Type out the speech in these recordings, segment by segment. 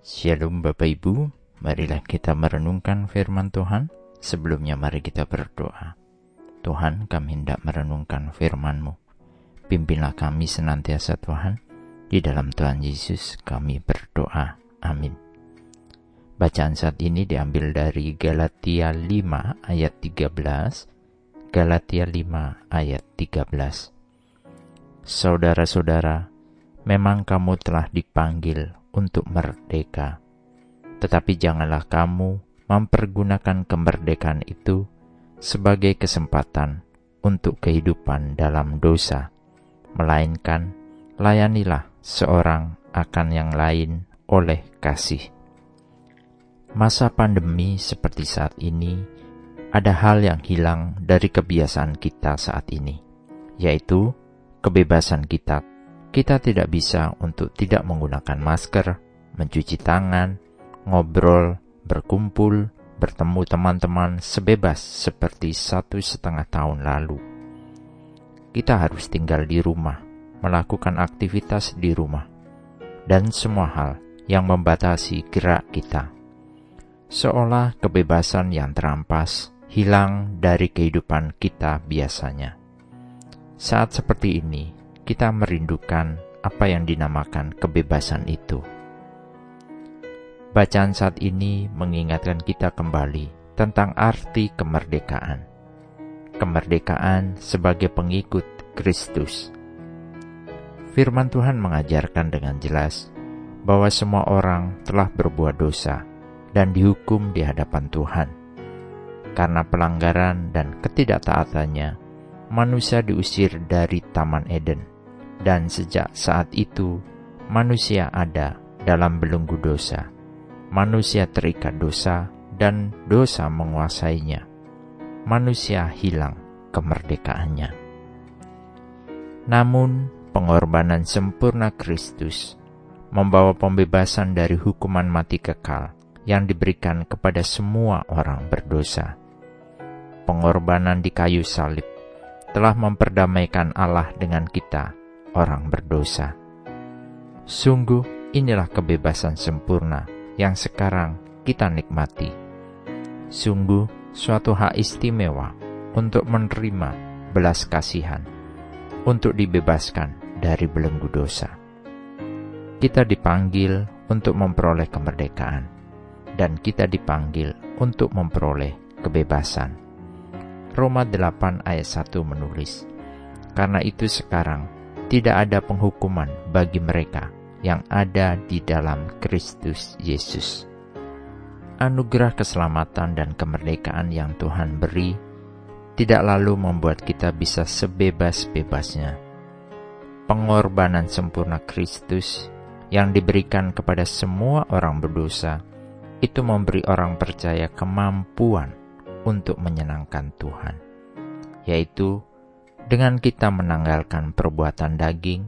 Shalom Bapak Ibu, marilah kita merenungkan firman Tuhan. Sebelumnya mari kita berdoa. Tuhan kami hendak merenungkan firman-Mu. Pimpinlah kami senantiasa Tuhan. Di dalam Tuhan Yesus kami berdoa. Amin. Bacaan saat ini diambil dari Galatia 5 ayat 13. Galatia 5 ayat 13. Saudara-saudara, memang kamu telah dipanggil untuk merdeka. Tetapi janganlah kamu mempergunakan kemerdekaan itu sebagai kesempatan untuk kehidupan dalam dosa, melainkan layanilah seorang akan yang lain oleh kasih. Masa pandemi seperti saat ini, ada hal yang hilang dari kebiasaan kita saat ini, yaitu kebebasan kita kita tidak bisa untuk tidak menggunakan masker, mencuci tangan, ngobrol, berkumpul, bertemu teman-teman sebebas seperti satu setengah tahun lalu. Kita harus tinggal di rumah, melakukan aktivitas di rumah, dan semua hal yang membatasi gerak kita. Seolah kebebasan yang terampas hilang dari kehidupan kita biasanya. Saat seperti ini, kita merindukan apa yang dinamakan kebebasan itu. Bacaan saat ini mengingatkan kita kembali tentang arti kemerdekaan. Kemerdekaan sebagai pengikut Kristus. Firman Tuhan mengajarkan dengan jelas bahwa semua orang telah berbuat dosa dan dihukum di hadapan Tuhan. Karena pelanggaran dan ketidaktaatannya, manusia diusir dari Taman Eden dan sejak saat itu manusia ada dalam belenggu dosa. Manusia terikat dosa dan dosa menguasainya. Manusia hilang kemerdekaannya. Namun, pengorbanan sempurna Kristus membawa pembebasan dari hukuman mati kekal yang diberikan kepada semua orang berdosa. Pengorbanan di kayu salib telah memperdamaikan Allah dengan kita orang berdosa. Sungguh, inilah kebebasan sempurna yang sekarang kita nikmati. Sungguh, suatu hak istimewa untuk menerima belas kasihan, untuk dibebaskan dari belenggu dosa. Kita dipanggil untuk memperoleh kemerdekaan, dan kita dipanggil untuk memperoleh kebebasan. Roma 8 ayat 1 menulis, Karena itu sekarang tidak ada penghukuman bagi mereka yang ada di dalam Kristus Yesus. Anugerah keselamatan dan kemerdekaan yang Tuhan beri tidak lalu membuat kita bisa sebebas-bebasnya. Pengorbanan sempurna Kristus yang diberikan kepada semua orang berdosa itu memberi orang percaya kemampuan untuk menyenangkan Tuhan, yaitu dengan kita menanggalkan perbuatan daging,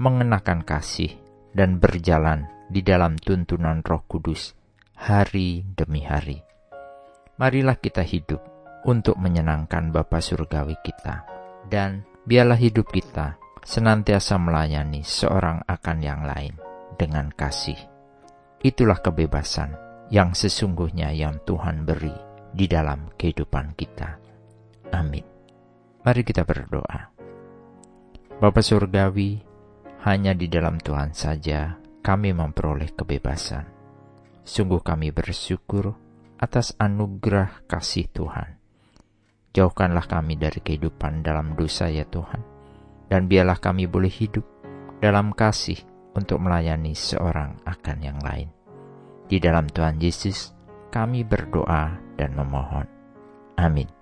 mengenakan kasih, dan berjalan di dalam tuntunan Roh Kudus hari demi hari. Marilah kita hidup untuk menyenangkan Bapa Surgawi kita, dan biarlah hidup kita senantiasa melayani seorang akan yang lain dengan kasih. Itulah kebebasan yang sesungguhnya yang Tuhan beri di dalam kehidupan kita. Amin. Mari kita berdoa. Bapa Surgawi, hanya di dalam Tuhan saja kami memperoleh kebebasan. Sungguh kami bersyukur atas anugerah kasih Tuhan. Jauhkanlah kami dari kehidupan dalam dosa ya Tuhan, dan biarlah kami boleh hidup dalam kasih untuk melayani seorang akan yang lain. Di dalam Tuhan Yesus, kami berdoa dan memohon. Amin.